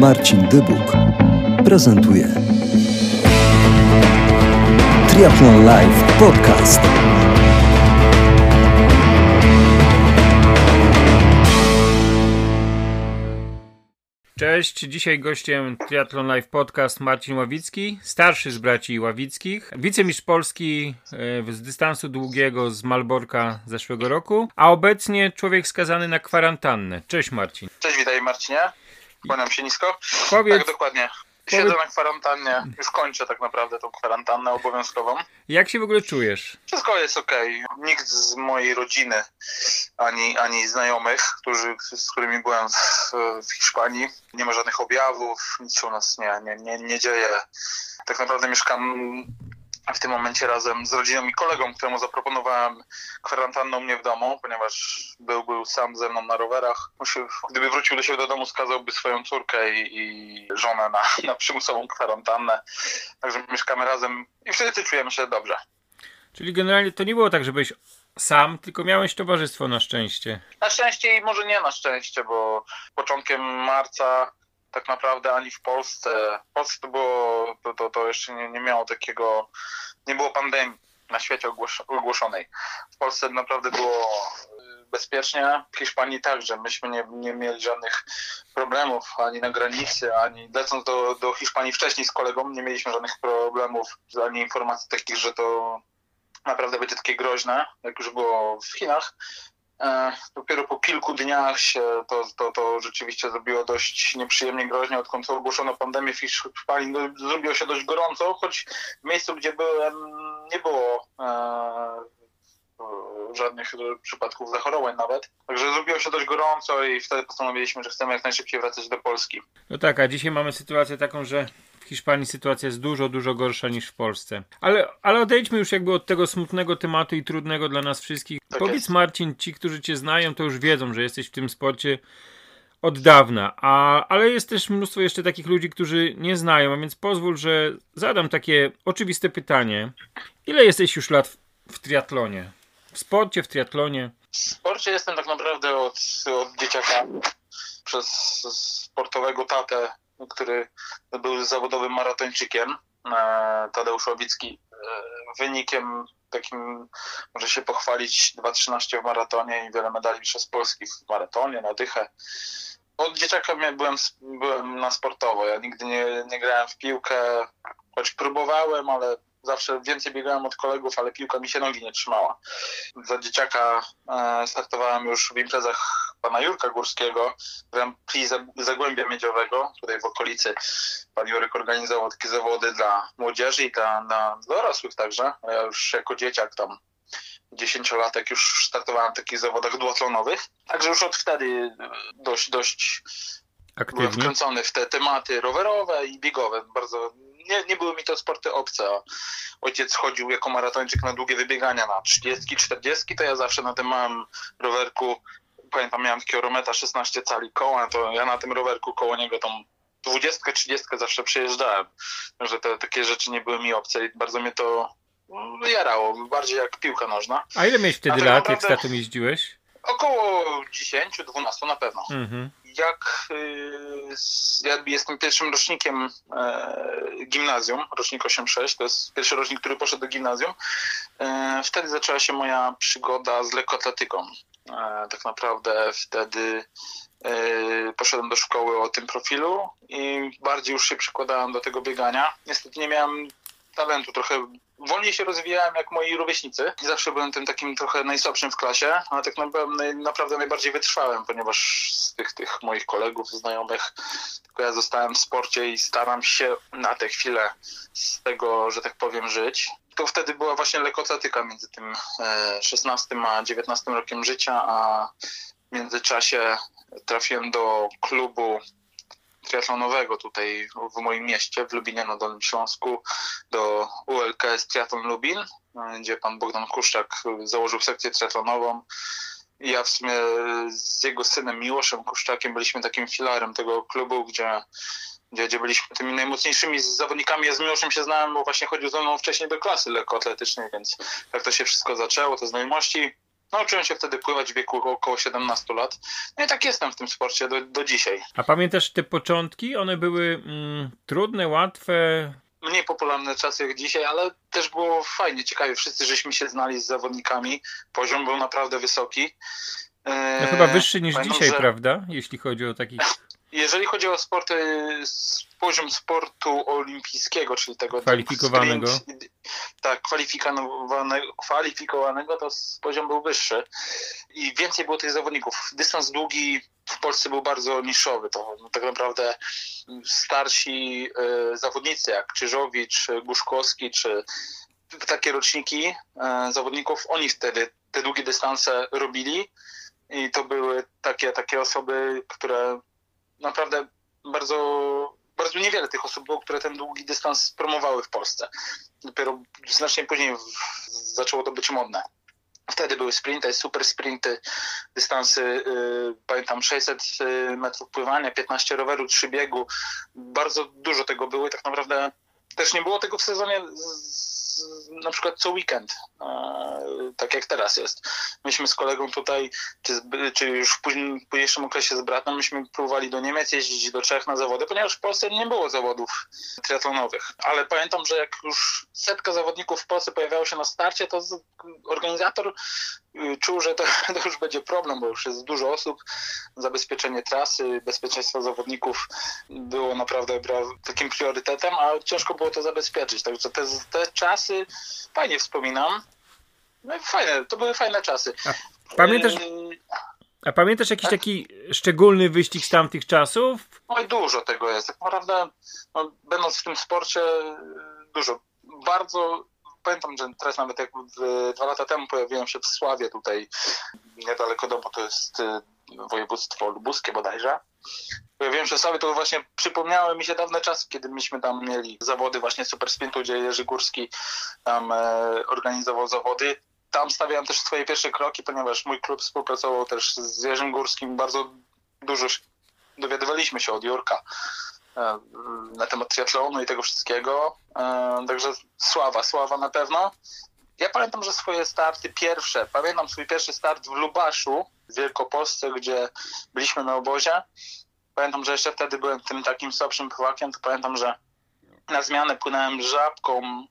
Marcin Dybuk prezentuje Triathlon Live Podcast. Cześć, dzisiaj gościem Triathlon Live Podcast Marcin Ławicki, starszy z braci Ławickich, wicemistrz Polski e, z dystansu długiego z Malborka zeszłego roku, a obecnie człowiek skazany na kwarantannę. Cześć Marcin. Cześć, witaj Marcinie. Kłaniam się nisko. Powiedz, Tak, dokładnie. Siedzę na kwarantannie, już kończę tak naprawdę tą kwarantannę obowiązkową. jak się w ogóle czujesz? Wszystko jest ok. Nikt z mojej rodziny, ani, ani znajomych, którzy, z którymi byłem w, w Hiszpanii, nie ma żadnych objawów, nic się u nas nie, nie, nie, nie dzieje. Tak naprawdę mieszkam w tym momencie razem z rodziną i kolegą, któremu zaproponowałem kwarantannę u mnie w domu, ponieważ był, był sam ze mną na rowerach. Musi, gdyby wrócił do siebie do domu, skazałby swoją córkę i, i żonę na, na przymusową kwarantannę. Także mieszkamy razem i wszyscy czujemy się dobrze. Czyli generalnie to nie było tak, że byłeś sam, tylko miałeś towarzystwo na szczęście. Na szczęście i może nie na szczęście, bo początkiem marca tak naprawdę ani w Polsce, w Polsce to było, to, to, to jeszcze nie, nie miało takiego, nie było pandemii na świecie ogłos- ogłoszonej. W Polsce naprawdę było y, bezpiecznie, w Hiszpanii także. Myśmy nie, nie mieli żadnych problemów ani na granicy, ani lecąc do, do Hiszpanii wcześniej z kolegą, nie mieliśmy żadnych problemów, ani informacji takich, że to naprawdę będzie takie groźne, jak już było w Chinach. E, Dopiero po kilku dniach się to, to, to rzeczywiście zrobiło dość nieprzyjemnie groźnie, odkąd ogłoszono pandemię w Hiszpanii. No, zrobiło się dość gorąco, choć w miejscu, gdzie byłem, nie było e, żadnych przypadków zachorowań nawet. Także zrobiło się dość gorąco i wtedy postanowiliśmy, że chcemy jak najszybciej wracać do Polski. No tak, a dzisiaj mamy sytuację taką, że Hiszpanii sytuacja jest dużo, dużo gorsza niż w Polsce. Ale, ale odejdźmy już jakby od tego smutnego tematu i trudnego dla nas wszystkich. Tak Powiedz jest. Marcin, ci, którzy cię znają, to już wiedzą, że jesteś w tym sporcie od dawna, a, ale jest też mnóstwo jeszcze takich ludzi, którzy nie znają, a więc pozwól, że zadam takie oczywiste pytanie. Ile jesteś już lat w, w triatlonie? W sporcie, w triatlonie? W sporcie jestem tak naprawdę od, od dzieciaka przez sportowego tatę, który był zawodowym maratończykiem, e, Tadeusz Ławicki. E, Wynikiem takim może się pochwalić 2.13 w maratonie i wiele medali przez Polski w maratonie, na dychę. Od dzieciaka byłem, byłem na sportowo. Ja nigdy nie, nie grałem w piłkę, choć próbowałem, ale zawsze więcej biegałem od kolegów, ale piłka mi się nogi nie trzymała. Za dzieciaka e, startowałem już w imprezach pana Jurka Górskiego, Grand Prix Zag- Zagłębia Miedziowego, tutaj w okolicy. Pan Jurek organizował takie zawody dla młodzieży i dla, dla dorosłych także. Ja już jako dzieciak tam dziesięciolatek już startowałem w takich zawodach duatlonowych. Także już od wtedy e, dość, dość byłem Aktywnie? wkręcony w te tematy rowerowe i biegowe. Bardzo nie, nie były mi to sporty obce. Ojciec chodził jako maratończyk na długie wybiegania na 30, 40, to ja zawsze na tym małym rowerku, pamiętam, miałem takiego Rometa 16 cali koła, to ja na tym rowerku koło niego tą 20, 30 zawsze przejeżdżałem. Że te takie rzeczy nie były mi obce i bardzo mnie to mm, jarało, bardziej jak piłka nożna. A ile miałeś wtedy A tak lat, jak z naprawdę- tatą jeździłeś? Około 10, 12 na pewno. Mhm. jak y, ja jestem pierwszym rocznikiem e, gimnazjum, rocznik 8-6, to jest pierwszy rocznik, który poszedł do gimnazjum, e, wtedy zaczęła się moja przygoda z lekkoatletyką. E, tak naprawdę wtedy poszedłem do szkoły o tym profilu i bardziej już się przykładałem do tego biegania. Niestety nie miałem talentu, trochę wolniej się rozwijałem jak moi rówieśnicy zawsze byłem tym takim trochę najsłabszym w klasie, ale tak naprawdę, najbardziej wytrwałem, ponieważ z tych, tych moich kolegów, znajomych, tylko ja zostałem w sporcie i staram się na tę chwilę z tego, że tak powiem, żyć. To wtedy była właśnie lekkoatletyka między tym e, 16 a 19 rokiem życia, a w międzyczasie trafiłem do klubu triatlonowego tutaj w moim mieście, w Lubinie na Dolnym Śląsku, do ULKS Triathlon Lubin, gdzie pan Bogdan Kuszczak założył sekcję triatlonową. Ja w sumie z jego synem Miłoszem Kuszczakiem byliśmy takim filarem tego klubu, gdzie, gdzie, gdzie byliśmy tymi najmocniejszymi zawodnikami. Ja z Miłoszem się znałem, bo właśnie chodził ze mną wcześniej do klasy lekkoatletycznej, więc tak to się wszystko zaczęło, te znajomości. Nauczyłem się wtedy pływać w wieku około 17 lat. No i tak jestem w tym sporcie do, do dzisiaj. A pamiętasz te początki? One były mm, trudne, łatwe? Mniej popularne czasy jak dzisiaj, ale też było fajnie, ciekawie. Wszyscy żeśmy się znali z zawodnikami. Poziom był naprawdę wysoki. No chyba wyższy niż Pamiętam, dzisiaj, że... prawda? Jeśli chodzi o takich jeżeli chodzi o sport, poziom sportu olimpijskiego, czyli tego kwalifikowanego, sprint, tak, kwalifikowanego, kwalifikowanego, to poziom był wyższy i więcej było tych zawodników. Dystans długi w Polsce był bardzo niszowy. To no, tak naprawdę starsi y, zawodnicy jak Krzyżowicz, Guszkowski, czy takie roczniki y, zawodników, oni wtedy te długie dystanse robili i to były takie, takie osoby, które naprawdę bardzo, bardzo niewiele tych osób było, które ten długi dystans promowały w Polsce. Dopiero znacznie później zaczęło to być modne. Wtedy były sprinty, super sprinty, dystansy, yy, pamiętam 600 y, metrów pływania, 15 roweru, 3 biegu. Bardzo dużo tego było i tak naprawdę też nie było tego w sezonie z, na przykład co weekend, tak jak teraz jest. Myśmy z kolegą tutaj, czy, czy już w późniejszym okresie z bratem, myśmy próbowali do Niemiec jeździć do Czech na zawody, ponieważ w Polsce nie było zawodów triatlonowych. Ale pamiętam, że jak już setka zawodników w Polsce pojawiało się na starcie, to organizator y, czuł, że to, to już będzie problem, bo już jest dużo osób, zabezpieczenie trasy, bezpieczeństwo zawodników było naprawdę takim priorytetem, a ciężko było to zabezpieczyć. Także te, te czasy fajnie wspominam. No i fajne, to były fajne czasy. A pamiętasz, a pamiętasz jakiś taki szczególny wyścig z tamtych czasów? Oj, dużo tego jest. Tak naprawdę, no, będąc w tym sporcie, dużo. Bardzo pamiętam, że teraz nawet jak dwa lata temu pojawiłem się w Sławie tutaj niedaleko domu, to jest y, województwo lubuskie bodajże. Pojawiłem się w Sławie, to właśnie przypomniały mi się dawne czasy, kiedy myśmy tam mieli zawody właśnie Super Sprintu, gdzie Jerzy Górski tam e, organizował zawody tam stawiałem też swoje pierwsze kroki, ponieważ mój klub współpracował też z Jerzym Górskim. Bardzo dużo dowiadywaliśmy się od Jurka e, na temat triatlonu i tego wszystkiego. E, także sława, sława na pewno. Ja pamiętam, że swoje starty pierwsze, pamiętam swój pierwszy start w Lubaszu w Wielkopolsce, gdzie byliśmy na obozie. Pamiętam, że jeszcze wtedy byłem tym takim słabszym pływakiem, to pamiętam, że na zmianę płynąłem żabką mm,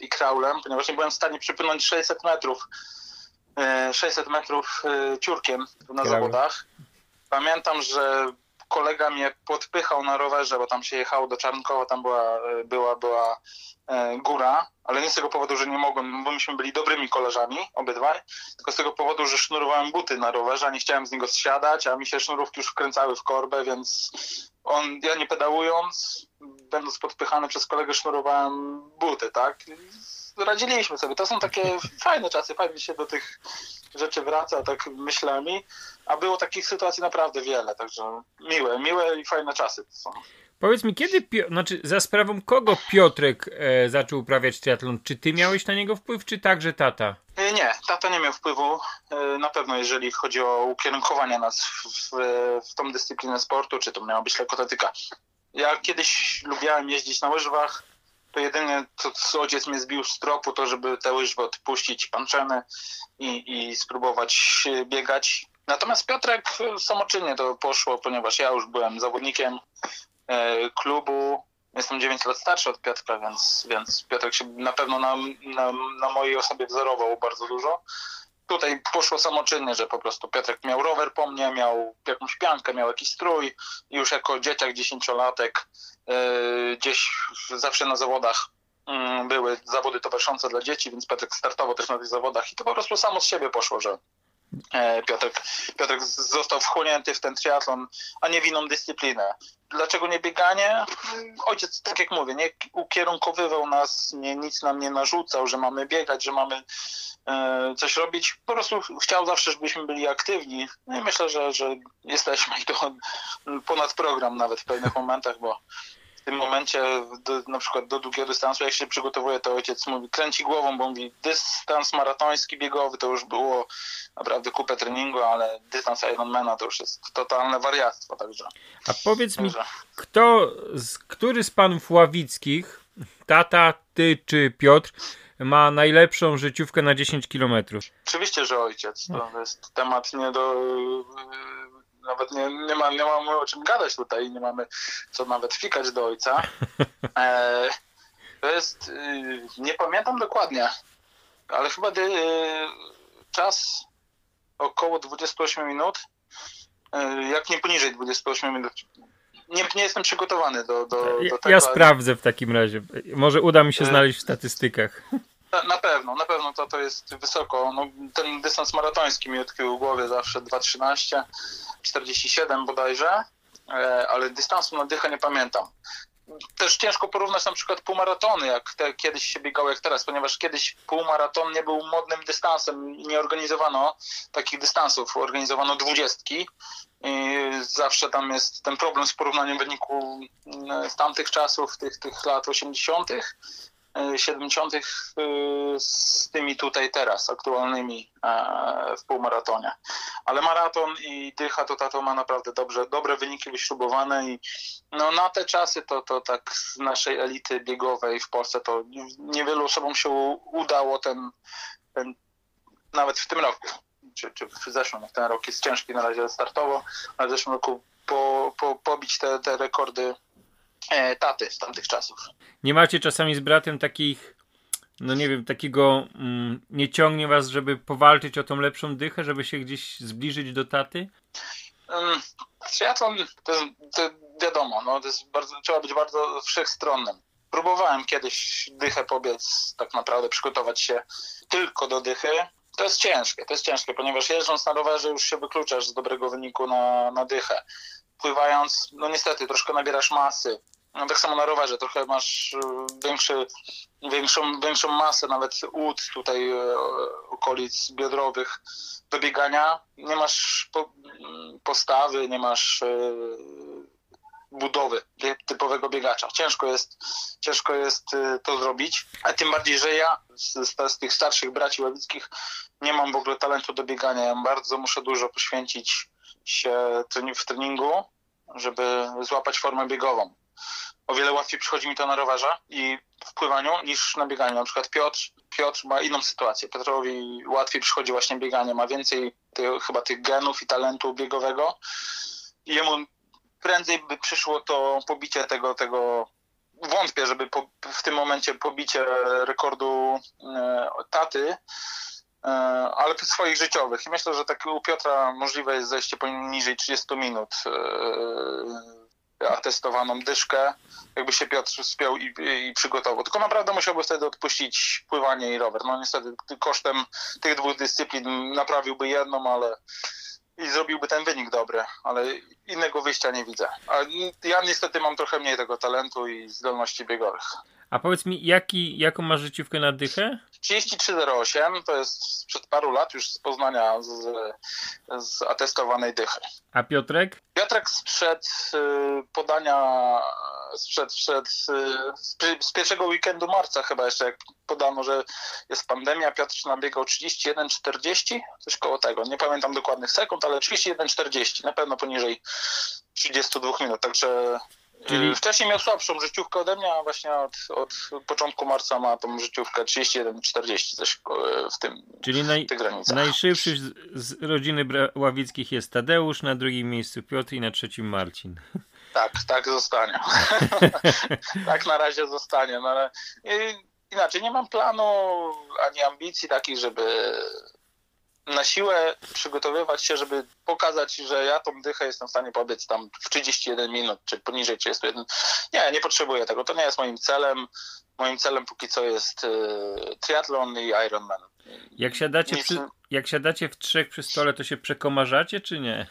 i kraulem, ponieważ nie byłem w stanie przypłynąć 600 metrów 600 e, metrów e, ciurkiem na zawodach. Pamiętam, że kolega mnie podpychał na rowerze, bo tam się jechało do Czarnkowa, tam była, e, była, była góra, ale nie z tego powodu, że nie mogłem, bo myśmy byli dobrymi koleżami, obydwaj, tylko z tego powodu, że sznurowałem buty na rowerze, a nie chciałem z niego zsiadać, a mi się sznurówki już wkręcały w korbę, więc on, ja nie pedałując, będąc podpychany przez kolegę, sznurowałem buty, tak? Radziliśmy sobie. To są takie fajne czasy, fajnie się do tych rzeczy wraca, tak myślami, a było takich sytuacji naprawdę wiele, także miłe, miłe i fajne czasy to są. Powiedz mi, kiedy, znaczy za sprawą kogo Piotrek e, zaczął uprawiać triatlon? Czy ty miałeś na niego wpływ, czy także tata? E, nie, tata nie miał wpływu. E, na pewno jeżeli chodzi o ukierunkowanie nas w, w, w tą dyscyplinę sportu, czy to miała być lekkoatletyka. Ja kiedyś lubiałem jeździć na łyżwach, to jedynie co, co ojciec mnie zbił z tropu, to żeby te łyżwy odpuścić panczeny i, i spróbować biegać. Natomiast Piotrek samoczynnie to poszło, ponieważ ja już byłem zawodnikiem e, klubu. Jestem 9 lat starszy od Piotrka, więc, więc Piotrek się na pewno na, na, na mojej osobie wzorował bardzo dużo tutaj poszło samoczynnie, że po prostu Piotrek miał rower po mnie, miał jakąś piankę, miał jakiś strój i już jako dzieciak, dziesięciolatek yy, gdzieś zawsze na zawodach yy, były zawody towarzyszące dla dzieci, więc Piotrek startował też na tych zawodach i to po prostu samo z siebie poszło, że Piotrek, Piotrek został wchłonięty w ten triatlon, a nie w inną dyscyplinę. Dlaczego nie bieganie? Ojciec, tak jak mówię, nie ukierunkowywał nas, nie, nic nam nie narzucał, że mamy biegać, że mamy e, coś robić. Po prostu chciał zawsze, żebyśmy byli aktywni. No i myślę, że, że jesteśmy i to ponad program nawet w pewnych momentach, bo w tym momencie do, na przykład do długiego dystansu, jak się przygotowuje, to ojciec mówi, kręci głową, bo mówi, dystans maratoński, biegowy to już było naprawdę kupę treningu, ale dystans Ironmana to już jest totalne wariactwo, także. A powiedz także. mi, kto, z, który z panów ławickich, tata, ty czy Piotr, ma najlepszą życiówkę na 10 km. Oczywiście, że ojciec. To jest temat nie do. Nawet nie, nie, ma, nie mamy o czym gadać tutaj, nie mamy co nawet fikać do ojca. E, to jest. y, Nie pamiętam dokładnie, ale chyba y, czas około 28 minut. y, Jak nie poniżej 28 minut. Nie, nie jestem przygotowany do, do, Ja, do tego. ja ale- sprawdzę w takim razie. Może uda mi się E. znaleźć w statystykach. Na, pewno, na pewno to, to jest wysoko. No, ten dystans maratoński mi utkwił w głowie zawsze 2.13, 47 bodajże, e, ale dystansu na dychę nie pamiętam. Też ciężko porównać na przykład półmaratony, jak te, kiedyś się biegało jak teraz, ponieważ kiedyś półmaraton nie był modnym dystansem nie organizowano takich dystansów, organizowano dwudziestki. I zawsze tam jest ten problem z porównaniem wyniku mm, z tamtych czasów, tych, tych lat 80. 70. y, z tymi tutaj teraz aktualnymi e, w półmaratonie. Ale maraton i dycha to tato ma naprawdę dobrze, dobre wyniki wyśrubowane i no, na te czasy to, to tak z naszej elity biegowej w Polsce to niewielu osobom się udało ten, ten nawet w tym roku, czy, czy w zeszłym, ten rok jest ciężki na razie startowo, ale w zeszłym roku po, po, pobić te, te rekordy e, taty z tamtych czasów. Nie macie czasami z bratem takich, no nie wiem, takiego, mm, nie ciągnie was, żeby powalczyć o tą lepszą dychę, żeby się gdzieś zbliżyć do taty? Um, triatlon to, to wiadomo, no, to jest bardzo, trzeba być bardzo wszechstronnym. Próbowałem kiedyś dychę pobiec, tak naprawdę przygotować się tylko do dychy. To jest ciężkie, to jest ciężkie, ponieważ jeżdżąc na rowerze już się wykluczasz z dobrego wyniku na, na dychę. Pływając, no niestety, troszkę nabierasz masy. No, tak samo na rowerze, trochę masz y, większy, większą, większą masę, nawet łód tutaj e, okolic biodrowych do biegania. Nie masz po, postawy, nie masz e, budowy typowego biegacza. Ciężko jest, ciężko jest to zrobić, a tym bardziej, że ja z, z, tych starszych braci ławickich nie mam w ogóle talentu do biegania. Ja bardzo muszę dużo poświęcić się w treningu, żeby złapać formę biegową. O wiele łatwiej przychodzi mi to na rowerze i w pływaniu niż na bieganiu. Na przykład Piotr, Piotr ma inną sytuację. Piotrowi łatwiej przychodzi właśnie bieganie, ma więcej chyba tych genów i talentu biegowego i jemu prędzej by przyszło to pobicie tego, tego wątpię, żeby po, w tym momencie pobicie rekordu e, taty, e, ale swoich życiowych. I myślę, że tak u Piotra możliwe jest zejście poniżej 30 minut e, atestowaną dyszkę, jakby się Piotr spiął i, i przygotował. Tylko naprawdę musiałby wtedy odpuścić pływanie i rower. No niestety kosztem tych dwóch dyscyplin naprawiłby jedną, ale i zrobiłby ten wynik dobry, ale innego wyjścia nie widzę. A ja niestety mam trochę mniej tego talentu i zdolności biegowych. A powiedz mi, jaki, jaką masz życiówkę na dychę? 3308 to jest sprzed paru lat już z Poznania, z, z atestowanej dychy. A Piotrek? Piotrek sprzed y, podania, sprzed, sprzed, y, z pi- z pierwszego weekendu marca chyba jeszcze, jak podano, że jest pandemia, Piotr nabiegał 31,40, coś koło tego. Nie pamiętam dokładnych sekund, ale 31,40, na pewno poniżej 32 minut, także Czyli- y, wcześniej miał słabszą życiówkę ode mnie, a właśnie od, od początku marca ma tą życiówkę 31,40, coś ko- w tym, Czyli naj, tych granicach. najszybszy z, z rodziny Ławickich jest Tadeusz, na drugim miejscu Piotr i na trzecim Marcin. Tak, tak zostanie. tak na razie zostanie. No ale i, inaczej nie mam planu ani ambicji takich, żeby na siłę przygotowywać się, żeby pokazać, że ja tą dychę jestem w stanie pobiec tam w 31 minut, czy poniżej 31. Nie, nie potrzebuję tego. To nie jest moim celem. Moim celem póki co jest y, triatlon i Ironman. Jak siadacie, Nic- przy, jak siadacie w trzech przy stole, to się przekomarzacie, czy nie?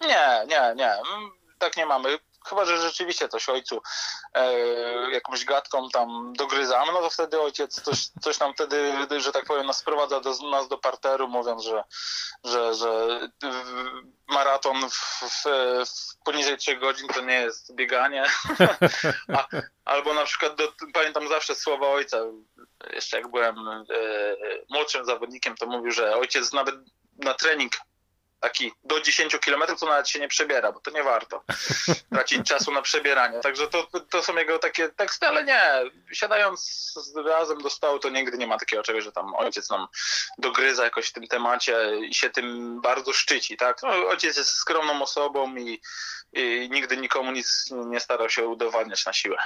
Nie, nie, nie. Mm, Tak nie mamy. Chyba, że rzeczywiście coś ojcu e, jakąś gadką tam dogryzamy, no to wtedy ojciec coś, coś nam wtedy, że tak powiem, nas sprowadza do, nas do parteru, mówiąc, że, że, że maraton w, w, w poniżej 3 godzin to nie jest bieganie. A, albo na przykład do, pamiętam zawsze słowa ojca, jeszcze jak byłem e, młodszym zawodnikiem, to mówił, że ojciec nawet na trening taki do 10 km, to nawet się nie przebiera, bo to nie warto tracić czasu na przebieranie. Także to, to są jego takie teksty, ale nie, siadając razem do stołu, to nigdy nie ma takiego czegoś, że tam ojciec nam dogryza jakoś w tym temacie i się tym bardzo szczyci, tak? No, ojciec jest skromną osobą i, i nigdy nikomu nic nie starał się udowadniać na siłę.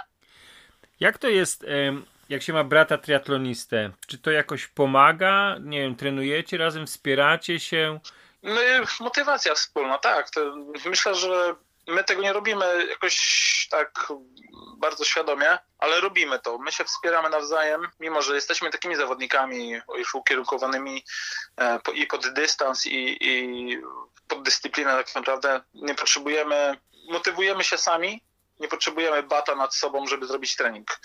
Jak to jest, jak się ma brata triatlonistę? Czy to jakoś pomaga? Nie wiem, trenujecie razem, wspieracie się? No, motywacja wspólna, tak. To myślę, że my tego nie robimy jakoś tak bardzo świadomie, ale robimy to. My się wspieramy nawzajem, mimo że jesteśmy takimi zawodnikami już ukierunkowanymi e, i pod dystans, i, i pod dyscyplinę tak naprawdę. Nie potrzebujemy, motywujemy się sami, nie potrzebujemy bata nad sobą, żeby zrobić trening.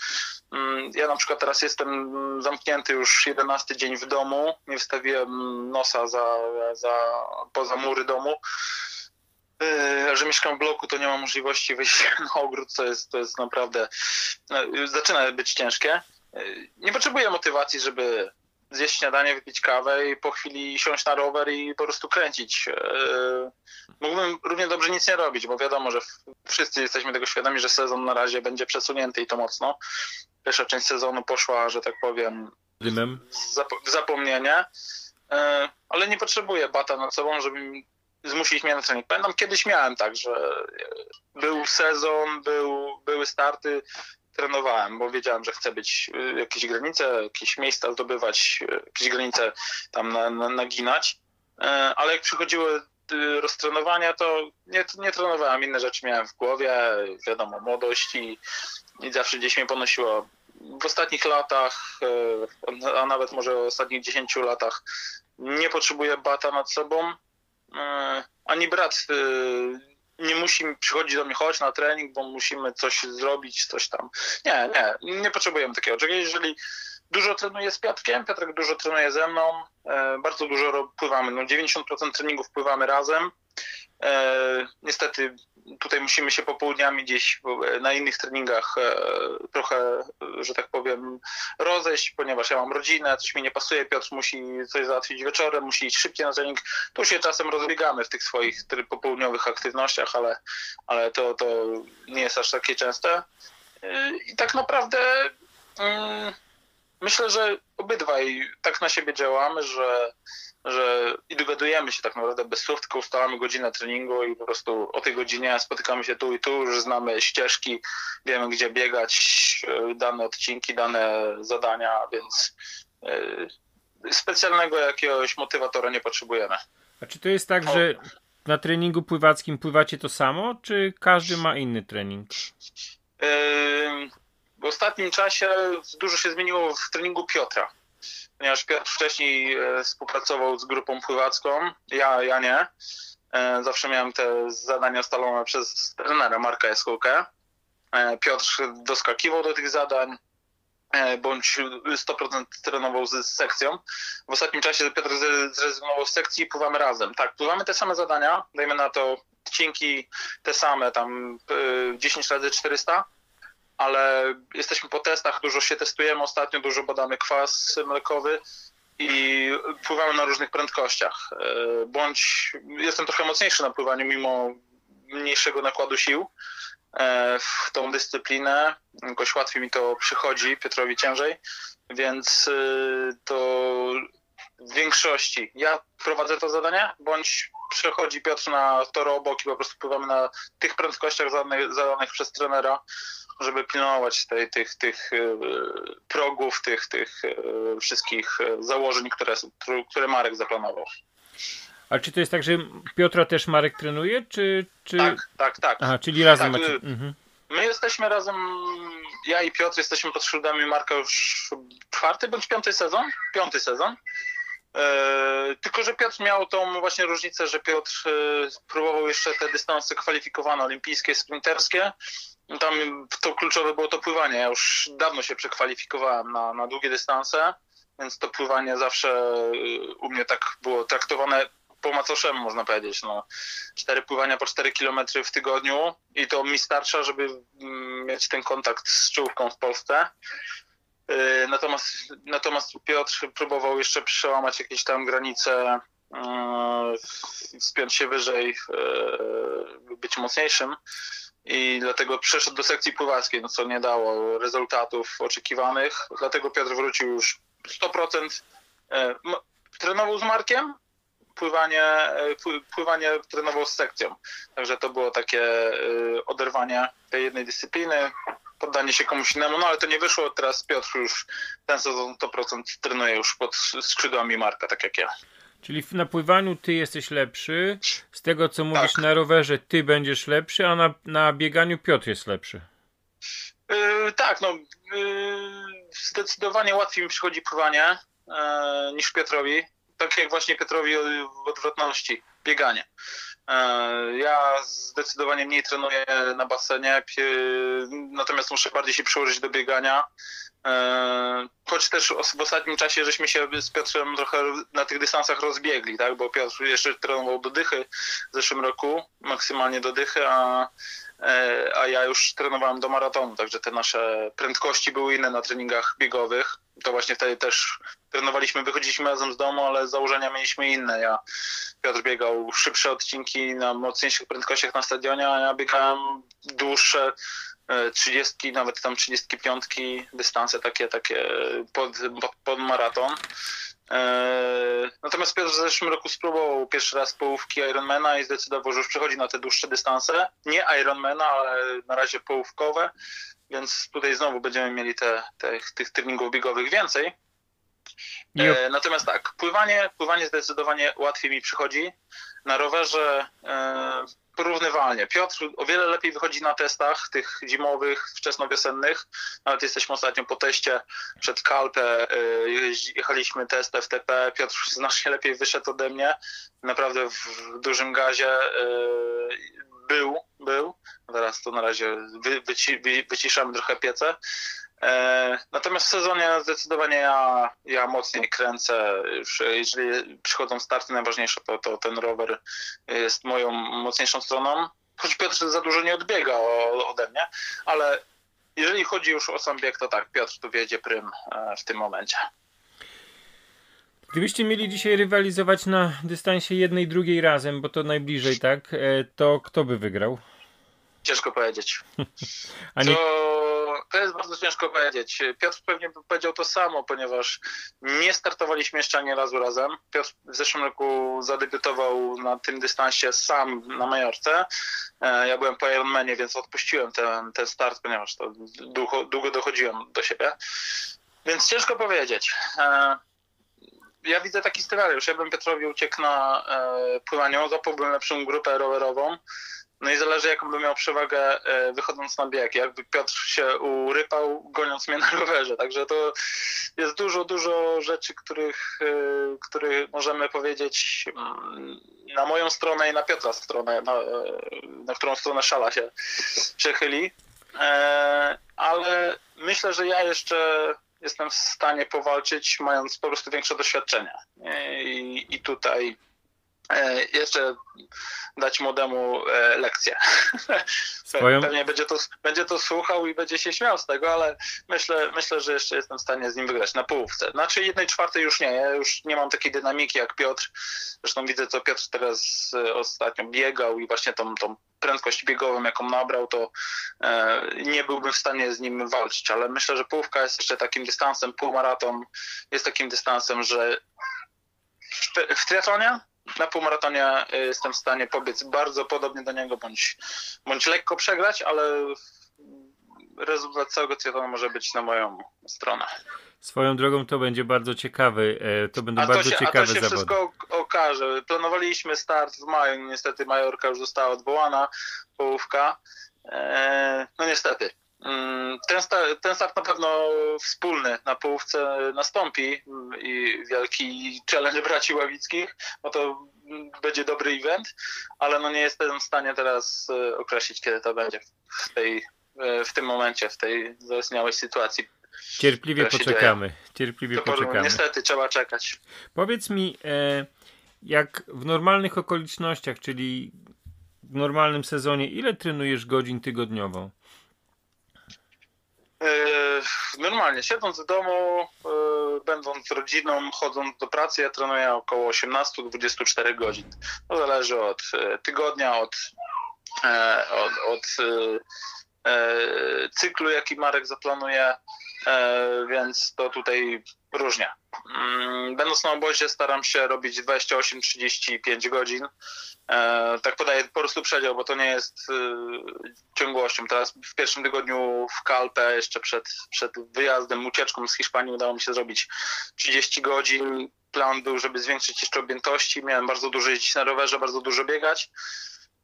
Mm, ja na przykład teraz jestem zamknięty już 11 dzień w domu, nie wstawiłem nosa za, za, poza mury domu. Yy, że mieszkam w bloku, to nie mam możliwości wyjść na ogród, to jest, to jest naprawdę, yy, zaczyna być ciężkie. Yy, nie potrzebuję motywacji, żeby zjeść śniadanie, wypić kawę i po chwili siąść na rower i po prostu kręcić. Mógłbym równie dobrze nic nie robić, bo wiadomo, że wszyscy jesteśmy tego świadomi, że sezon na razie będzie przesunięty i to mocno. Pierwsza część sezonu poszła, że tak powiem, Dymem. w zapomnienie, ale nie potrzebuję bata nad sobą, żeby zmusić mnie na trening. Pamiętam, kiedyś miałem tak, że był sezon, był, były starty, trenowałem, bo wiedziałem, że chcę być y, jakieś granice, jakieś miejsca zdobywać, y, jakieś granice tam na, na, naginać, e, ale jak przychodziły y, roztrenowania, to nie, nie trenowałem, inne rzeczy miałem w głowie, wiadomo, młodość i, i zawsze gdzieś mnie ponosiło. W ostatnich latach, e, a nawet może w ostatnich 10 latach nie potrzebuję bata nad sobą, E, ani brat nie musi przychodzić do mnie, chodź na trening, bo musimy coś zrobić, coś tam. Nie, nie, nie potrzebujemy takiego. Jeżeli dużo trenuję z Piotrkiem, Piotrek dużo trenuje ze mną, e, bardzo dużo pływamy, no 90% treningów pływamy razem. Niestety tutaj musimy się popołudniami gdzieś na innych treningach e, trochę, że tak powiem, rozejść, ponieważ ja mam rodzinę, coś mi nie pasuje, Piotr musi coś załatwić wieczorem, musi iść szybciej na trening. Tu się czasem rozbiegamy w tych swoich popołudniowych aktywnościach, ale, ale to, to nie jest aż takie częste. E, I tak naprawdę mm, myślę, że obydwaj tak na siebie działamy, że że i dogadujemy się tak naprawdę bez słów, tylko ustalamy godzinę treningu i po prostu o tej godzinie spotykamy się tu i tu, już znamy ścieżki, wiemy gdzie biegać, e, dane odcinki, dane zadania, więc e, specjalnego jakiegoś motywatora nie potrzebujemy. A czy to jest tak, że na treningu pływackim pływacie to samo, czy każdy ma inny trening? W ostatnim czasie dużo się zmieniło w treningu Piotra ponieważ Piotr wcześniej e, współpracował z grupą pływacką, ja, ja nie. E, zawsze miałem te zadania ustalone przez trenera Marka Jaskółkę. E, Piotr doskakiwał do tych zadań, bądź 100% trenował z sekcją. W ostatnim czasie Piotr zrezygnował z sekcji i pływamy razem. Tak, pływamy te same zadania, dajmy na to odcinki te same, tam 10 razy 400 ale jesteśmy po testach, dużo się testujemy ostatnio, dużo badamy kwas mlekowy i pływamy na różnych prędkościach. E, bądź jestem trochę mocniejszy na pływaniu mimo mniejszego nakładu sił e, w tą dyscyplinę. Jakoś łatwiej mi to przychodzi, Piotrowi ciężej, więc e, to w większości ja prowadzę to zadanie, bądź przechodzi Piotr na tor obok i po prostu pływamy na tych prędkościach zadanych, zadanych przez trenera żeby pilnować tej, tych, tych e, progów, tych, tych e, wszystkich e, założeń, które, które Marek zaplanował. A czy to jest tak, że Piotra też Marek trenuje, czy... czy... Tak, tak, tak. Aha, czyli razem tak, macie... Mhm. My jesteśmy razem, ja i Piotr jesteśmy pod szyldami Marka już czwarty bądź piąty sezon? Piąty sezon. tylko, że Piotr miał tą właśnie różnicę, że Piotr próbował jeszcze te dystanse kwalifikowane, olimpijskie, sprinterskie tam to kluczowe było to pływanie. Ja już dawno się przekwalifikowałem na, na długie dystanse, więc to pływanie zawsze y, u mnie tak było traktowane po macoszemu, można powiedzieć. No, cztery pływania po 4 km w tygodniu i to mi starcza, żeby mm, mieć ten kontakt z czołówką w Polsce. Y, natomiast, natomiast Piotr próbował jeszcze przełamać jakieś tam granice wspiąć się wyżej, być mocniejszym i dlatego przeszedł do sekcji pływackiej, no co nie dało rezultatów oczekiwanych. Dlatego Piotr wrócił już 100%. Trenował z Markiem, pływanie, pływanie trenował z sekcją. Także to było takie oderwanie tej jednej dyscypliny, poddanie się komuś innemu, no ale to nie wyszło. Teraz Piotr już ten sezon 100% trenuje już pod skrzydłami Marka, tak jak ja. Czyli na pływaniu ty jesteś lepszy, z tego co mówisz tak. na rowerze ty będziesz lepszy, a na, na bieganiu Piotr jest lepszy. Yy, tak, no yy, zdecydowanie łatwiej mi przychodzi pływanie yy, niż Piotrowi. Tak jak właśnie Piotrowi w odwrotności, bieganie. E, ja zdecydowanie mniej trenuję na basenie, natomiast muszę bardziej się przełożyć do biegania. E, choć też w ostatnim czasie żeśmy się z Piotrem trochę na tych dystansach rozbiegli, tak? bo Piotr jeszcze trenował do dychy w zeszłym roku, maksymalnie do dychy, a, e, a ja już trenowałem do maratonu, także te nasze prędkości były inne na treningach biegowych. To właśnie wtedy też trenowaliśmy, wychodziliśmy razem z domu, ale założenia mieliśmy inne. Ja, Piotr biegał szybsze odcinki na mocniejszych prędkościach na stadionie, a ja biegałem dłuższe, 30, e, nawet tam 35 dystanse takie, takie pod, pod, pod maraton. E, natomiast Piotr w zeszłym roku spróbował pierwszy raz połówki Ironmana i zdecydował, że już przechodzi na te dłuższe dystanse. Nie Ironmana, ale na razie połówkowe, więc tutaj znowu będziemy mieli te, te, tych treningów biegowych więcej. E, natomiast tak, pływanie, pływanie zdecydowanie łatwiej mi przychodzi. Na rowerze e, porównywalnie. Piotr o wiele lepiej wychodzi na testach tych zimowych, wczesnowiosennych. Nawet jesteśmy ostatnio po teście przed Kalpę, e, jechaliśmy test FTP. Piotr znacznie lepiej wyszedł ode mnie. Naprawdę w dużym gazie e, był, był. Teraz to na razie wy, wyci, wy, wyciszamy trochę piece. E, natomiast w sezonie zdecydowanie ja, ja mocniej kręcę. Jeżeli przychodzą starty najważniejsze, to, to ten rower jest moją mocniejszą stroną. Choć Piotr za dużo nie odbiega ode mnie, ale jeżeli chodzi już o sam bieg, to tak, Piotr tu wiedzie prym e, w tym momencie. Gdybyście mieli dzisiaj rywalizować na dystansie jednej, drugiej razem, bo to najbliżej, tak? E, to kto by wygrał? Ciężko powiedzieć. A nie... to, to jest bardzo ciężko powiedzieć. Piotr pewnie powiedział to samo, ponieważ nie startowaliśmy jeszcze ani razu razem. Piotr w zeszłym roku zadebiutował na tym dystansie sam na Majorce. E, ja byłem po Ironmanie, więc odpuściłem ten, ten start, ponieważ to długo, długo dochodziłem do siebie. Więc ciężko powiedzieć. E, ja widzę taki scenariusz. Ja bym Piotrowi uciekł na e, pływaniu, lepszą grupę rowerową. No i zależy, jaką by miał przewagę e, wychodząc na bieg. Jakby Piotr się urypał, goniąc mnie na rowerze. Także to jest dużo, dużo rzeczy, których, e, których możemy powiedzieć mm, na moją stronę i na Piotra stronę, na, e, na którą stronę szala się przechyli. Ale myślę, że ja jeszcze jestem w stanie powalczyć, mając po prostu większe doświadczenie. I, i tutaj jeszcze dać młodemu e, lekcję. Swoją... Pewnie będzie to, będzie to słuchał i będzie się śmiał z tego, ale myślę, myślę, że jeszcze jestem w stanie z nim wygrać na połówce. Znaczy jednej czwartej już nie, ja już nie mam takiej dynamiki jak Piotr. Zresztą widzę, co Piotr teraz e, ostatnio biegał i właśnie tą, tą prędkość biegową, jaką nabrał, to e, nie byłbym w stanie z nim walczyć, ale myślę, że połówka jest jeszcze takim dystansem, półmaraton jest takim dystansem, że w, w triatlonie na półmaratonie y, jestem w stanie pobiec bardzo podobnie do niego, bądź, bądź lekko przegrać, ale rezultat całego triatlonu może być na moją stronę. Swoją drogą to będzie bardzo ciekawy, e, to będą a bardzo się, ciekawe A to się zawody. wszystko okaże. Planowaliśmy start w maju, niestety Majorka już została odwołana, połówka. E, no niestety, ten start, ten start na pewno wspólny na połówce nastąpi i wielki challenge braci Ławickich, bo to będzie dobry event, ale no nie jestem w stanie teraz e, określić, kiedy to będzie w, tej, e, w tym momencie, w tej zaistniałej sytuacji. Cierpliwie poczekamy. Cierpliwie to poczekamy. Niestety trzeba czekać. Powiedz mi, e, jak w normalnych okolicznościach, czyli w normalnym sezonie, ile trenujesz godzin tygodniowo? Normalnie, siedząc w domu, będąc rodziną, chodząc do pracy, ja trenuję około 18-24 godzin. To zależy od tygodnia, od, od, od cyklu, jaki Marek zaplanuje, więc to tutaj różnie. Mm, będąc na obozie staram się robić 28-35 godzin. E, tak podaję po prostu przedział, bo to nie jest e, ciągłością. Teraz w pierwszym tygodniu w Kalpę, jeszcze przed, przed wyjazdem, ucieczką z Hiszpanii udało mi się zrobić 30 godzin. Plan był, żeby zwiększyć jeszcze objętości. Miałem bardzo dużo jeździć na rowerze, bardzo dużo biegać.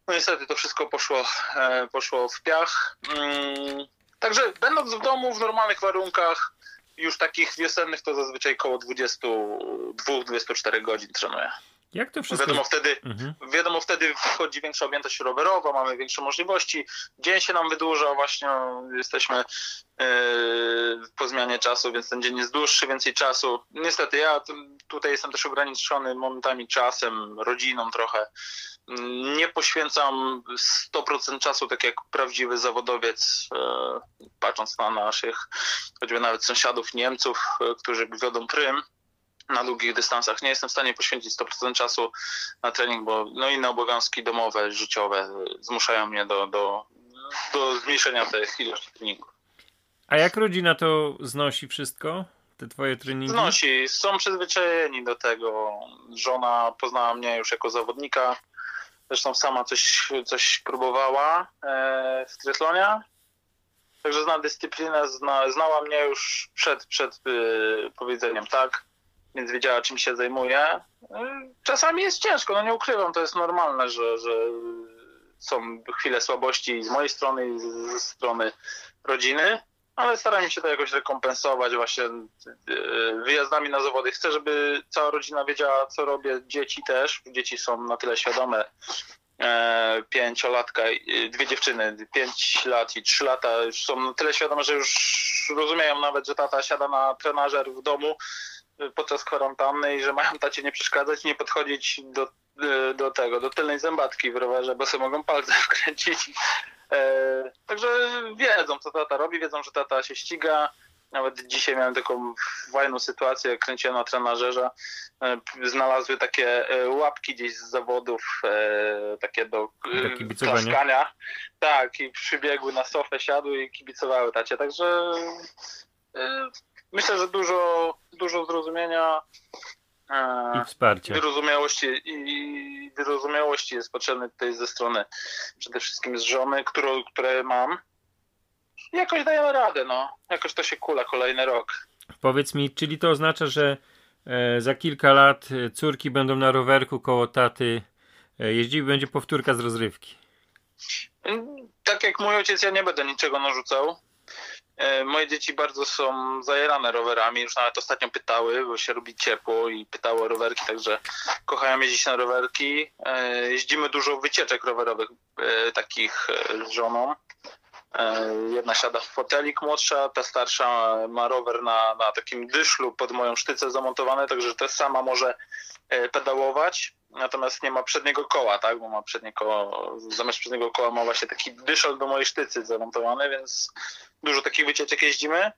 No niestety to wszystko poszło, e, poszło w piach. Mm, także będąc w domu w normalnych warunkach, już takich wiosennych to zazwyczaj około 22-24 godzin trenuję. Jak to wszystko? Wiadomo wtedy, mhm. wiadomo, wtedy wchodzi większa objętość rowerowa, mamy większe możliwości. Dzień się nam wydłuża, właśnie jesteśmy yy, po zmianie czasu, więc ten dzień jest dłuższy, więcej czasu. Niestety ja tutaj jestem też ograniczony momentami czasem, rodziną trochę. Nie poświęcam 100% czasu, tak jak prawdziwy zawodowiec, yy, patrząc na naszych, choćby nawet sąsiadów Niemców, yy, którzy wiodą prym na długich dystansach. Nie jestem w stanie poświęcić 100% czasu na trening, bo no inne obowiązki domowe, życiowe zmuszają mnie do, do, do zmniejszenia tej ilości treningów. A jak rodzina to znosi wszystko? Te twoje treningi? Znosi. Są przyzwyczajeni do tego. Żona poznała mnie już jako zawodnika. Zresztą sama coś, coś próbowała e, w triatlonie. Także zna dyscyplinę, zna, znała mnie już przed, przed y, powiedzeniem tak więc wiedziała, czym się zajmuje. Czasami jest ciężko, no nie ukrywam, to jest normalne, że, że są chwile słabości z mojej strony i ze strony rodziny, ale staram się to jakoś rekompensować właśnie e, wyjazdami na zawody. Chcę, żeby cała rodzina wiedziała, co robię, dzieci też. Dzieci są na tyle świadome, e, pięciolatka, dwie dziewczyny, pięć lat i trzy lata już są na tyle świadome, że już rozumieją nawet, że tata siada na trenażer w domu podczas kwarantanny i że mają tacie nie przeszkadzać, nie podchodzić do, e, do tego, do tylnej zębatki w rowerze, bo sobie mogą palce wkręcić. E, także wiedzą, co tata robi, wiedzą, że tata się ściga. Nawet dzisiaj miałem taką fajną sytuację, jak kręciłem na trenażerze, e, znalazły takie e, łapki gdzieś z zawodów, takie do klaskania. Tak, i przybiegły na sofę, siadły i kibicowały tacie. Także myślę, że dużo, dużo zrozumienia i wsparcia. Wyrozumiałości, I wyrozumiałości jest potrzebne tutaj ze strony przede wszystkim z żony, którą, które mam. I jakoś dajemy radę, no. Jakoś to się kula kolejny rok. Powiedz mi, czyli to oznacza, że e, za kilka lat e, córki będą na rowerku koło taty jeździły, będzie powtórka z rozrywki? Tak jak mój ojciec, ja nie będę niczego narzucał. E, moje dzieci bardzo są zajerane rowerami, już nawet ostatnio pytały, bo się robi ciepło i pytały o rowerki, także kochają jeździć na rowerki. E, jeździmy dużo wycieczek rowerowych, e, takich z żoną. Jedna siada w fotelik młodsza, ta starsza ma rower na, na takim dyszlu pod moją sztycę zamontowany, także też sama może pedałować, natomiast nie ma przedniego koła, tak, bo ma przednie koło, zamiast przedniego koła ma właśnie taki dyszel do mojej sztycy zamontowany, więc dużo takich wycieczek jeździmy.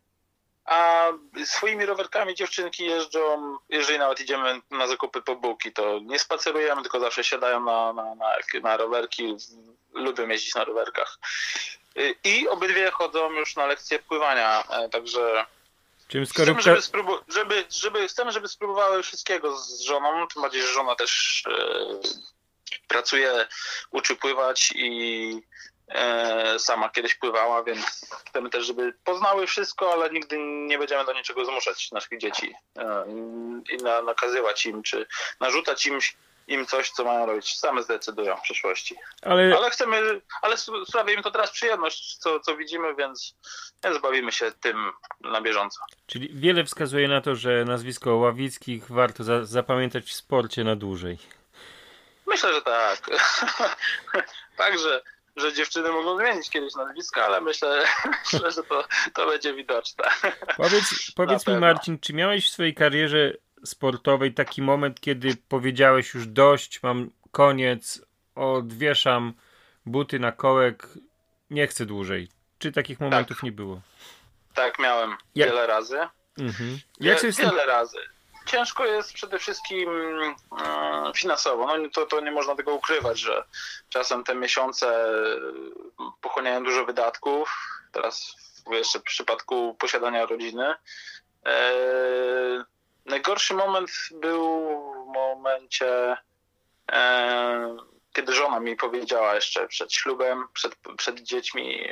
A swoimi rowerkami dziewczynki jeżdżą, jeżeli nawet idziemy na zakupy po bułki, to nie spacerujemy, tylko zawsze siadają na, na, na, na rowerki, lubią jeździć na rowerkach. I obydwie chodzą już na lekcje pływania, e, także Chcemy, żeby, spróbu- żeby, żeby, chcemy, żeby spróbowały wszystkiego z żoną, tym bardziej, że żona też e, pracuje, uczy pływać i E, sama kiedyś pływała, więc chcemy też, żeby poznały wszystko, ale nigdy nie będziemy do niczego zmuszać naszych dzieci e, i nakazywać im, czy narzucać im, im coś, co mają robić. Same zdecydują w przyszłości. Ale, ale chcemy, ale sprawia im to teraz przyjemność, co, co widzimy, więc, więc bawimy się tym na bieżąco. Czyli wiele wskazuje na to, że nazwisko Ławickich warto za, zapamiętać w sporcie na dłużej. Myślę, że tak. Także że dziewczyny mogą zmienić kiedyś nazwiska, ale myślę, myślę że to, to będzie widoczne. Powiedz, powiedz mi Marcin, czy miałeś w swojej karierze sportowej taki moment, kiedy powiedziałeś już dość, mam koniec, odwieszam buty na kołek, nie chcę dłużej. Czy takich momentów tak. nie było? Tak, miałem Jak- wiele razy. Mhm. Jak sobie tym... Wiele razy. Ciężko jest przede wszystkim mm, finansowo. No, to, to nie można tego ukrywać, że czasem te miesiące y, pochłaniają dużo wydatków. Teraz jeszcze w przypadku posiadania rodziny. Najgorszy moment był w momencie, e, kiedy żona mi powiedziała jeszcze przed ślubem, przed, przed dziećmi,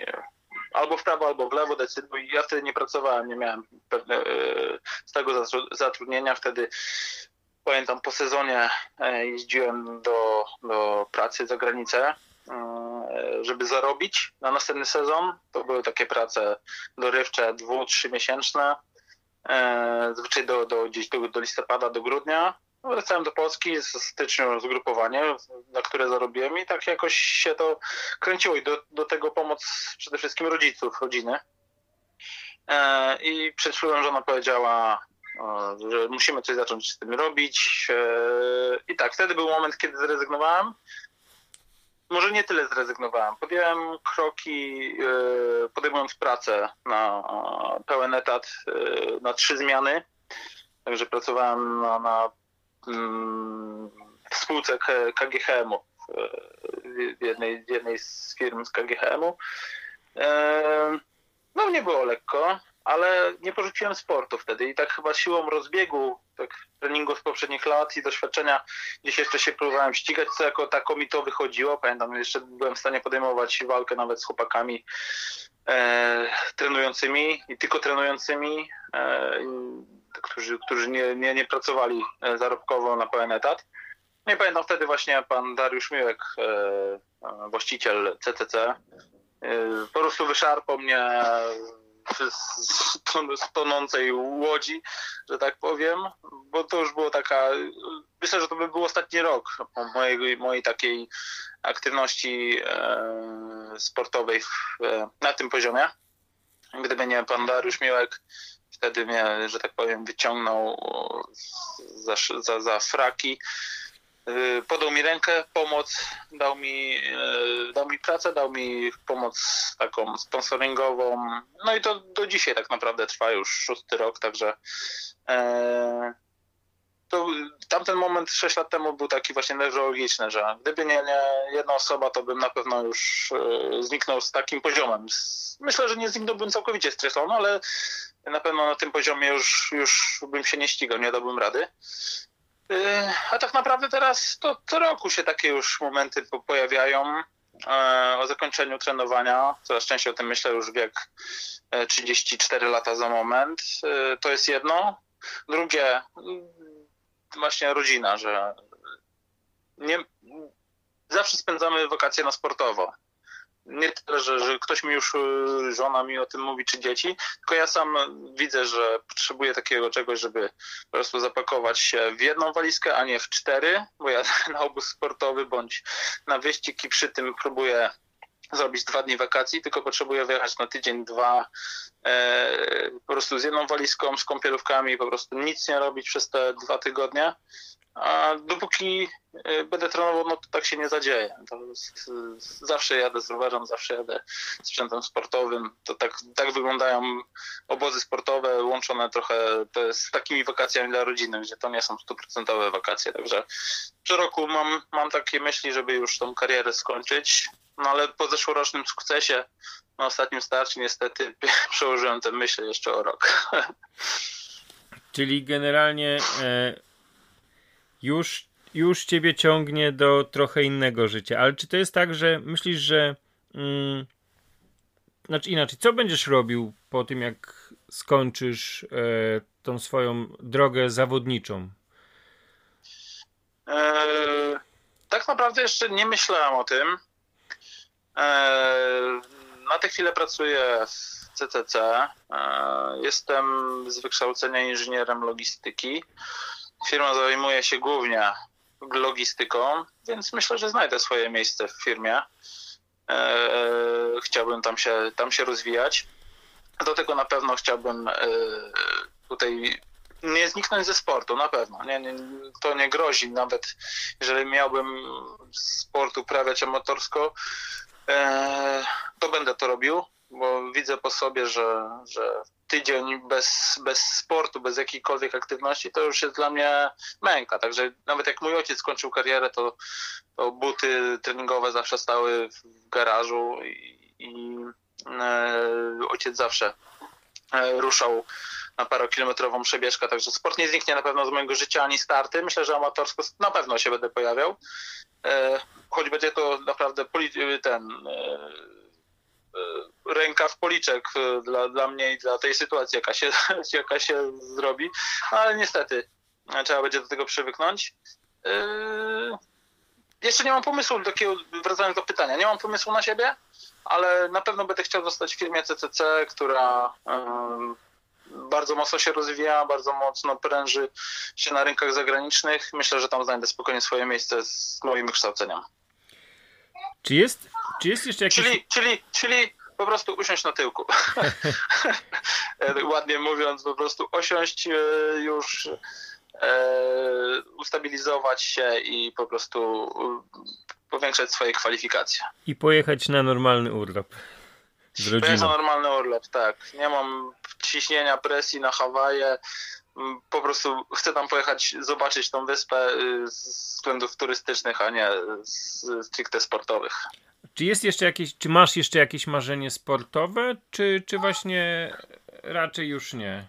albo w prawo, albo w lewo decyduj. Ja wtedy nie pracowałem, nie miałem pewne, e, stałego zatru- zatrudnienia. Wtedy pamiętam po sezonie e, jeździłem do, do pracy za granicę, e, żeby zarobić na następny sezon. To były takie prace dorywcze, dwu, trzy miesięczne. E, do, do, gdzieś do, do listopada, do grudnia. Wracałem do Polski z stycznia zgrupowanie, na które zarobiłem i tak jakoś się to kręciło i do, do tego pomoc przede wszystkim rodziców, rodziny. E, I przed ślubem żona powiedziała, e, że musimy coś zacząć z tym robić. E, I tak, wtedy był moment, kiedy zrezygnowałem. Może nie tyle zrezygnowałem. Podjąłem kroki, e, podejmując pracę na pełen etat, e, na trzy zmiany. Także pracowałem na, na mm, w spółce KGHM-u, w- jednej, jednej z firm z KGHM-u. E, No nie było lekko, ale nie porzuciłem sportu wtedy i tak chyba siłą rozbiegu, tak treningu z poprzednich lat i doświadczenia, gdzieś jeszcze się próbowałem ścigać, co jako tako mi to wychodziło. Pamiętam, jeszcze byłem w stanie podejmować walkę nawet z chłopakami e, trenującymi i tylko trenującymi, e, którzy, którzy nie, nie, nie pracowali e, zarobkowo na pełen etat. No i pamiętam wtedy właśnie pan Dariusz Miłek, e, właściciel CCC, e, po prostu wyszarpał mnie z, z, ton- z tonącej łodzi, że tak powiem, bo to już było taka, myślę, że to by był ostatni rok mojej, mojej takiej aktywności e, sportowej e, na tym poziomie. Gdyby nie pan Dariusz Miłek, wtedy mnie, że tak powiem, wyciągnął za, za, za fraki. Y, Podał mi rękę, pomoc, dał mi, y, dał mi pracę, dał mi pomoc taką sponsoringową. No i to do dzisiaj tak naprawdę trwa już szósty rok, także e, to tamten moment 6 lat temu był taki właśnie neurologiczny, że gdyby nie, nie jedna osoba, to bym na pewno już e, zniknął z takim poziomem. Myślę, że nie zniknąłbym całkowicie z triathlonu, ale na pewno na tym poziomie już, już bym się nie ścigał, nie dałbym rady. E, A tak naprawdę teraz to co roku się takie już momenty po- pojawiają e, o zakończeniu trenowania. Coraz częściej o tym myślę już wiek e, 34 lata za moment. E, To jest jedno. Drugie, mm, właśnie rodzina, że nie, zawsze spędzamy wakacje na sportowo. Nie tyle, że, że ktoś mi już, y, żona mi o tym mówi, czy dzieci, tylko ja sam widzę, że potrzebuję takiego czegoś, żeby po prostu zapakować się w jedną walizkę, a nie w cztery, bo ja na obóz sportowy bądź na wyścig i przy tym próbuję zrobić dwa dni wakacji, tylko potrzebuję wyjechać na tydzień, dwa, e, po prostu z jedną walizką, z kąpielówkami, po prostu nic nie robić przez te dwa tygodnie. A dopóki e, będę trenował, no to tak się nie zadzieje. To zawsze jadę z rowerem, zawsze jadę sprzętem sportowym. To tak, tak wyglądają obozy sportowe, łączone trochę z takimi wakacjami dla rodziny, gdzie to nie są stuprocentowe wakacje. Także co roku mam, mam takie myśli, żeby już tą karierę skończyć. No ale po zeszłorocznym sukcesie na ostatnim starcie niestety przełożyłem te myśli jeszcze o rok. Czyli generalnie e, już, już ciebie ciągnie do trochę innego życia. Ale czy to jest tak, że myślisz, że. Mm, znaczy inaczej, co będziesz robił po tym, jak skończysz e, tą swoją drogę zawodniczą? E, tak naprawdę jeszcze nie myślałem o tym. E, na tę chwilę pracuję w CCC. E, jestem z wykształcenia inżynierem logistyki. Firma zajmuje się głównie logistyką, więc myślę, że znajdę swoje miejsce w firmie. E, chciałbym tam się, tam się rozwijać. Do tego na pewno chciałbym e, tutaj nie zniknąć ze sportu, na pewno. Nie, nie, to nie grozi, nawet jeżeli miałbym sport uprawiać amatorsko, e, to będę to robił. Bo widzę po sobie, że, że tydzień bez, bez sportu, bez jakiejkolwiek aktywności, to już jest dla mnie męka. Także nawet jak mój ojciec skończył karierę, to, to buty treningowe zawsze stały w garażu i, i e, ojciec zawsze e, ruszał na parokilometrową przebieżkę, także sport nie zniknie na pewno z mojego życia ani starty. Myślę, że amatorsko na pewno się będę pojawiał. E, choć będzie to naprawdę ten ręka w policzek dla, dla mnie i dla tej sytuacji, jaka się, jaka się zrobi, no, ale niestety trzeba będzie do tego przywyknąć. Jeszcze nie mam pomysłu, takiego, wracając do pytania, nie mam pomysłu na siebie, ale na pewno będę chciał zostać w firmie CCC, która bardzo mocno się rozwija, bardzo mocno pręży się na rynkach zagranicznych. Myślę, że tam znajdę spokojnie swoje miejsce z moim wykształceniem. Czy jest, czy jest jeszcze jakiś... Czyli, czyli, czyli po prostu usiąść na tyłku. Ładnie mówiąc, po prostu osiąść e, już, e, ustabilizować się i po prostu e, powiększać swoje kwalifikacje. I pojechać na normalny urlop. Z rodziną. Pojechać na normalny urlop, tak. Nie mam ciśnienia, presji na Hawaje. Mm, po prostu chcę tam pojechać, zobaczyć tą wyspę y, z względów turystycznych, a nie z stricte sportowych. Czy jest jeszcze jakieś, czy masz jeszcze jakieś marzenie sportowe, czy, czy właśnie raczej już nie?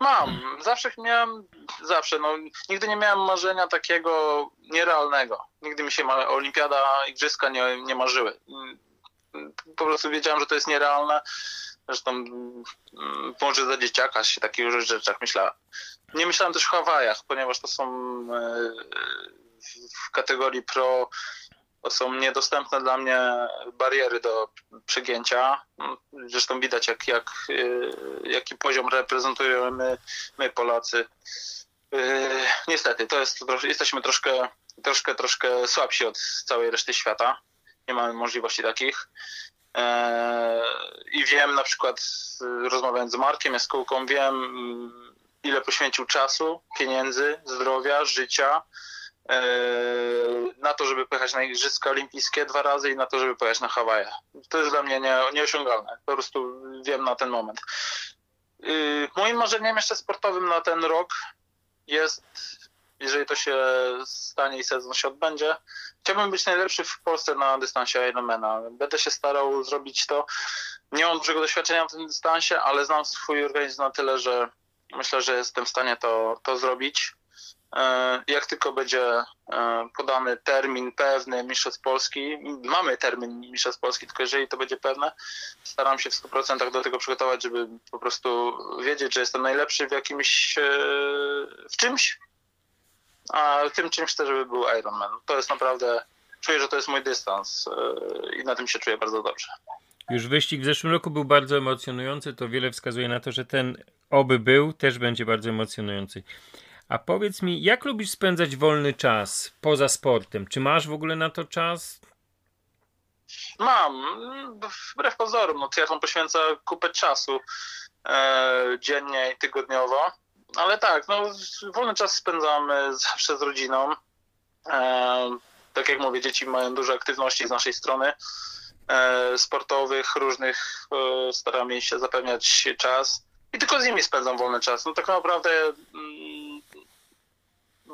Mam. Zawsze miałem, zawsze, no, nigdy nie miałem marzenia takiego nierealnego. Nigdy mi się olimpiada, igrzyska nie, nie marzyły. Po prostu wiedziałem, że to jest nierealne. Zresztą mm, może za dzieciaka się takich rzeczach myślałem. Nie myślałem też o Hawajach, ponieważ to są e, w kategorii pro to są niedostępne dla mnie bariery do przegięcia. Zresztą widać, jak, jak, y, jaki poziom reprezentujemy my, Polacy. Y, niestety, to jest, jesteśmy troszkę, troszkę, troszkę słabsi od całej reszty świata. Nie mamy możliwości takich. Y, I wiem na przykład, rozmawiając z Markiem Jaskółką, wiem ile poświęcił czasu, pieniędzy, zdrowia, życia E, na to, żeby pojechać na Igrzyska Olimpijskie dwa razy i na to, żeby pojechać na Hawaje. To jest dla mnie nie, nieosiągalne. Po prostu wiem na ten moment. Y, moim marzeniem jeszcze sportowym na ten rok jest, jeżeli to się stanie i sezon się odbędzie, chciałbym być najlepszy w Polsce na dystansie Ironmana. Będę się starał zrobić to. Nie mam dużego doświadczenia w tym dystansie, ale znam swój organizm na tyle, że myślę, że jestem w stanie to, to zrobić. E, jak tylko będzie e, podany termin pewny Mistrzostw Polski, mamy termin Mistrzostw Polski, tylko jeżeli to będzie pewne, staram się w 100% do tego przygotować, żeby po prostu wiedzieć, że jestem najlepszy w jakimś, e, w czymś, a tym czymś chcę, żeby był Ironman. To jest naprawdę, czuję, że to jest mój dystans i na tym się czuję bardzo dobrze. Już wyścig w zeszłym roku był bardzo emocjonujący, to wiele wskazuje na to, że ten oby był, też będzie bardzo emocjonujący. A powiedz mi, jak lubisz spędzać wolny czas poza sportem? Czy masz w ogóle na to czas? Mam. Wbrew pozorom, no, triatlon poświęca kupę czasu e, dziennie i tygodniowo. Ale tak, no, wolny czas spędzamy zawsze z rodziną. E, tak jak mówię, dzieci mają dużo aktywności z naszej strony e, sportowych, różnych. E, staramy się zapewniać czas i tylko z nimi spędzam wolny czas. No tak naprawdę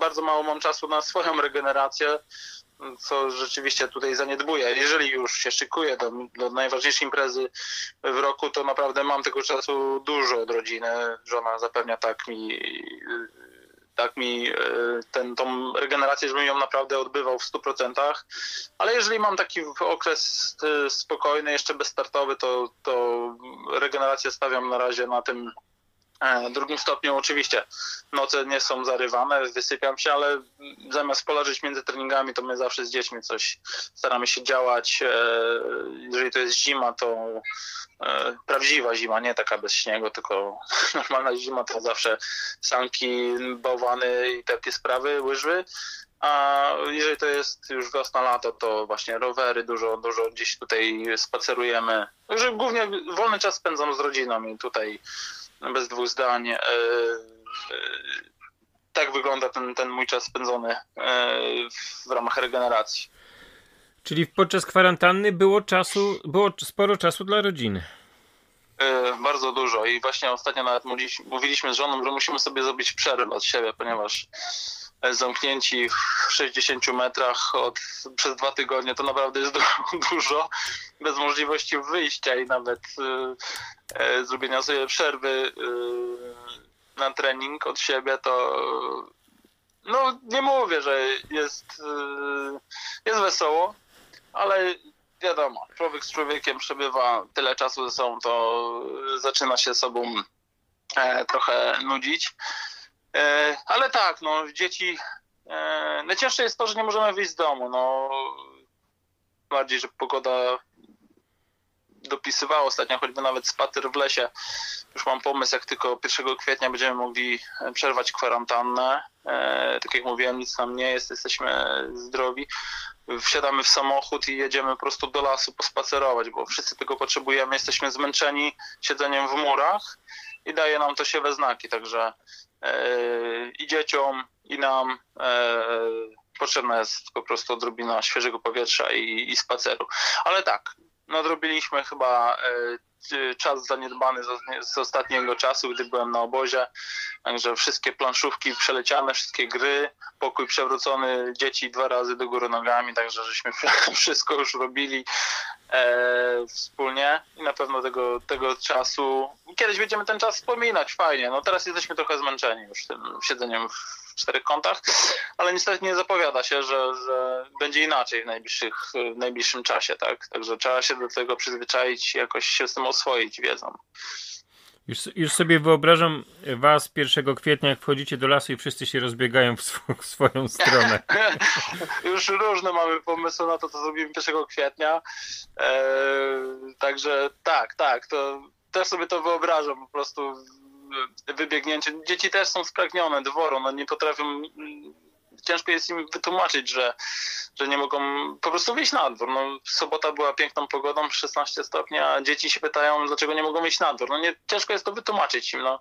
bardzo mało mam czasu na swoją regenerację, co rzeczywiście tutaj zaniedbuję. Jeżeli już się szykuję do, do najważniejszej imprezy w roku, to naprawdę mam tego czasu dużo od rodziny. Żona zapewnia tak mi tak mi e, ten, tą regenerację, żebym ją naprawdę odbywał w 100%, ale jeżeli mam taki okres e, spokojny, jeszcze bezstartowy, to, to regenerację stawiam na razie na tym w drugim stopniu oczywiście noce nie są zarywane, wysypiam się, ale zamiast poleżeć między treningami, to my zawsze z dziećmi coś staramy się działać. E, jeżeli to jest zima, to e, prawdziwa zima, nie taka bez śniegu, tylko normalna zima to zawsze sanki, bałwany i takie sprawy, łyżwy. A jeżeli to jest już wiosna, lato, to właśnie rowery, dużo, dużo gdzieś tutaj spacerujemy. Także głównie wolny czas spędzam z rodziną i tutaj bez dwóch zdań. E, e, tak wygląda ten, ten mój czas spędzony e, w ramach regeneracji. Czyli podczas kwarantanny było czasu, było sporo czasu dla rodziny. Bardzo dużo i właśnie ostatnio nawet mówiliśmy z żoną, że musimy sobie zrobić przerwę od siebie, ponieważ zamknięci w 60 metrach od, przez dwa tygodnie to naprawdę jest dużo, bez możliwości wyjścia i nawet e, zrobienia sobie przerwy e, na trening od siebie, to no nie mówię, że jest, e, jest wesoło, ale wiadomo, człowiek z człowiekiem przebywa tyle czasu ze sobą, to zaczyna się sobą e, trochę nudzić. E, ale tak, no dzieci. E, najcięższe jest to, że nie możemy wyjść z domu. No, bardziej, że pogoda dopisywała ostatnio, choćby nawet spacer w lesie. Już mam pomysł, jak tylko 1 kwietnia będziemy mogli przerwać kwarantannę. E, tak jak mówiłem, nic nam nie jest, jesteśmy zdrowi. Wsiadamy w samochód i jedziemy po prostu do lasu pospacerować, bo wszyscy tego potrzebujemy. Jesteśmy zmęczeni siedzeniem w murach i daje nam to się we znaki, także e, i dzieciom, i nam e, potrzebna jest po prostu odrobina świeżego powietrza i, i spaceru. Ale tak, nadrobiliśmy chyba e, czas zaniedbany z, z ostatniego czasu, gdy byłem na obozie. Także wszystkie planszówki przeleciane, wszystkie gry, pokój przewrócony, dzieci dwa razy do góry nogami, także żeśmy wszystko już robili e, wspólnie i na pewno tego, tego czasu, kiedyś będziemy ten czas wspominać, fajnie. No teraz jesteśmy trochę zmęczeni już tym siedzeniem w czterech kątach, ale niestety nie zapowiada się, że, że będzie inaczej w, najbliższych, w najbliższym czasie, tak? Także trzeba się do tego przyzwyczaić, jakoś się z tym oswoić wiedzą. Już, już sobie wyobrażam was 1 kwietnia, jak wchodzicie do lasu i wszyscy się rozbiegają w, sw w swoją stronę. już różne mamy pomysły na to, co zrobimy 1 kwietnia. Eee, także tak, tak, to też sobie to wyobrażam po prostu wybiegnięcie. Dzieci też są spragnione dworu, no nie potrafią ciężko jest im wytłumaczyć, że, że nie mogą po prostu wyjść na dwór. No, sobota była piękną pogodą, 16 stopni, a dzieci się pytają, dlaczego nie mogą wyjść na dwór. No nie, ciężko jest to wytłumaczyć im. No.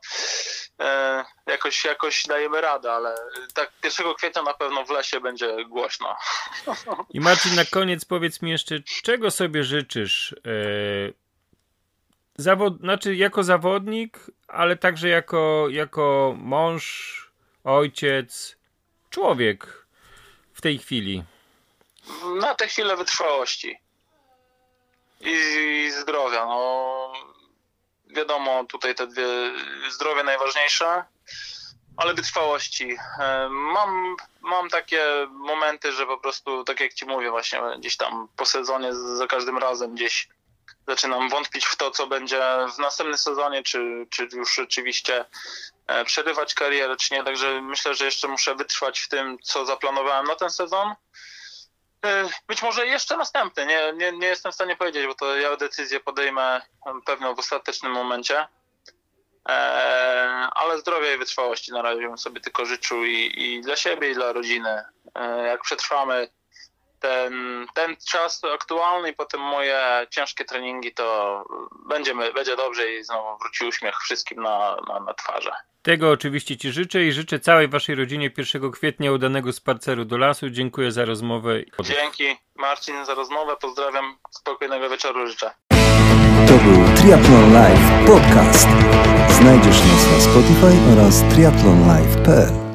E, jakoś, jakoś dajemy radę, ale tak 1 kwietnia na pewno w lesie będzie głośno. I Marcin, na koniec powiedz mi jeszcze, czego sobie życzysz? E zawod, znaczy jako zawodnik, ale także jako, jako mąż, ojciec, człowiek w tej chwili? Na tę chwilę wytrwałości i zdrowia. No, wiadomo, tutaj te dwie zdrowie najważniejsze, ale wytrwałości. E, mam, mam takie momenty, że po prostu, tak jak ci mówię, właśnie gdzieś tam po sezonie za każdym razem gdzieś zaczynam wątpić w to, co będzie w następnym sezonie, czy, czy już rzeczywiście e, przerywać karierę, czy nie. Także myślę, że jeszcze muszę wytrwać w tym, co zaplanowałem na ten sezon. E, być może jeszcze następny, nie, nie, nie jestem w stanie powiedzieć, bo to ja decyzję podejmę pewno w ostatecznym momencie. E, ale zdrowia i wytrwałości na razie bym sobie tylko życzył i, i dla siebie, i dla rodziny. Jak przetrwamy ten, ten czas aktualny i potem moje ciężkie treningi, to będziemy, będzie dobrze i znowu wróci uśmiech wszystkim na, na, na twarze. Tego oczywiście Ci życzę i życzę całej Waszej rodzinie 1 kwietnia udanego spaceru do lasu. Dziękuję za rozmowę. Dzięki Marcin za rozmowę. Pozdrawiam. Spokojnego wieczoru życzę. To był Triathlon Live Podcast. Znajdziesz nas na Spotify oraz triathlonlive.pl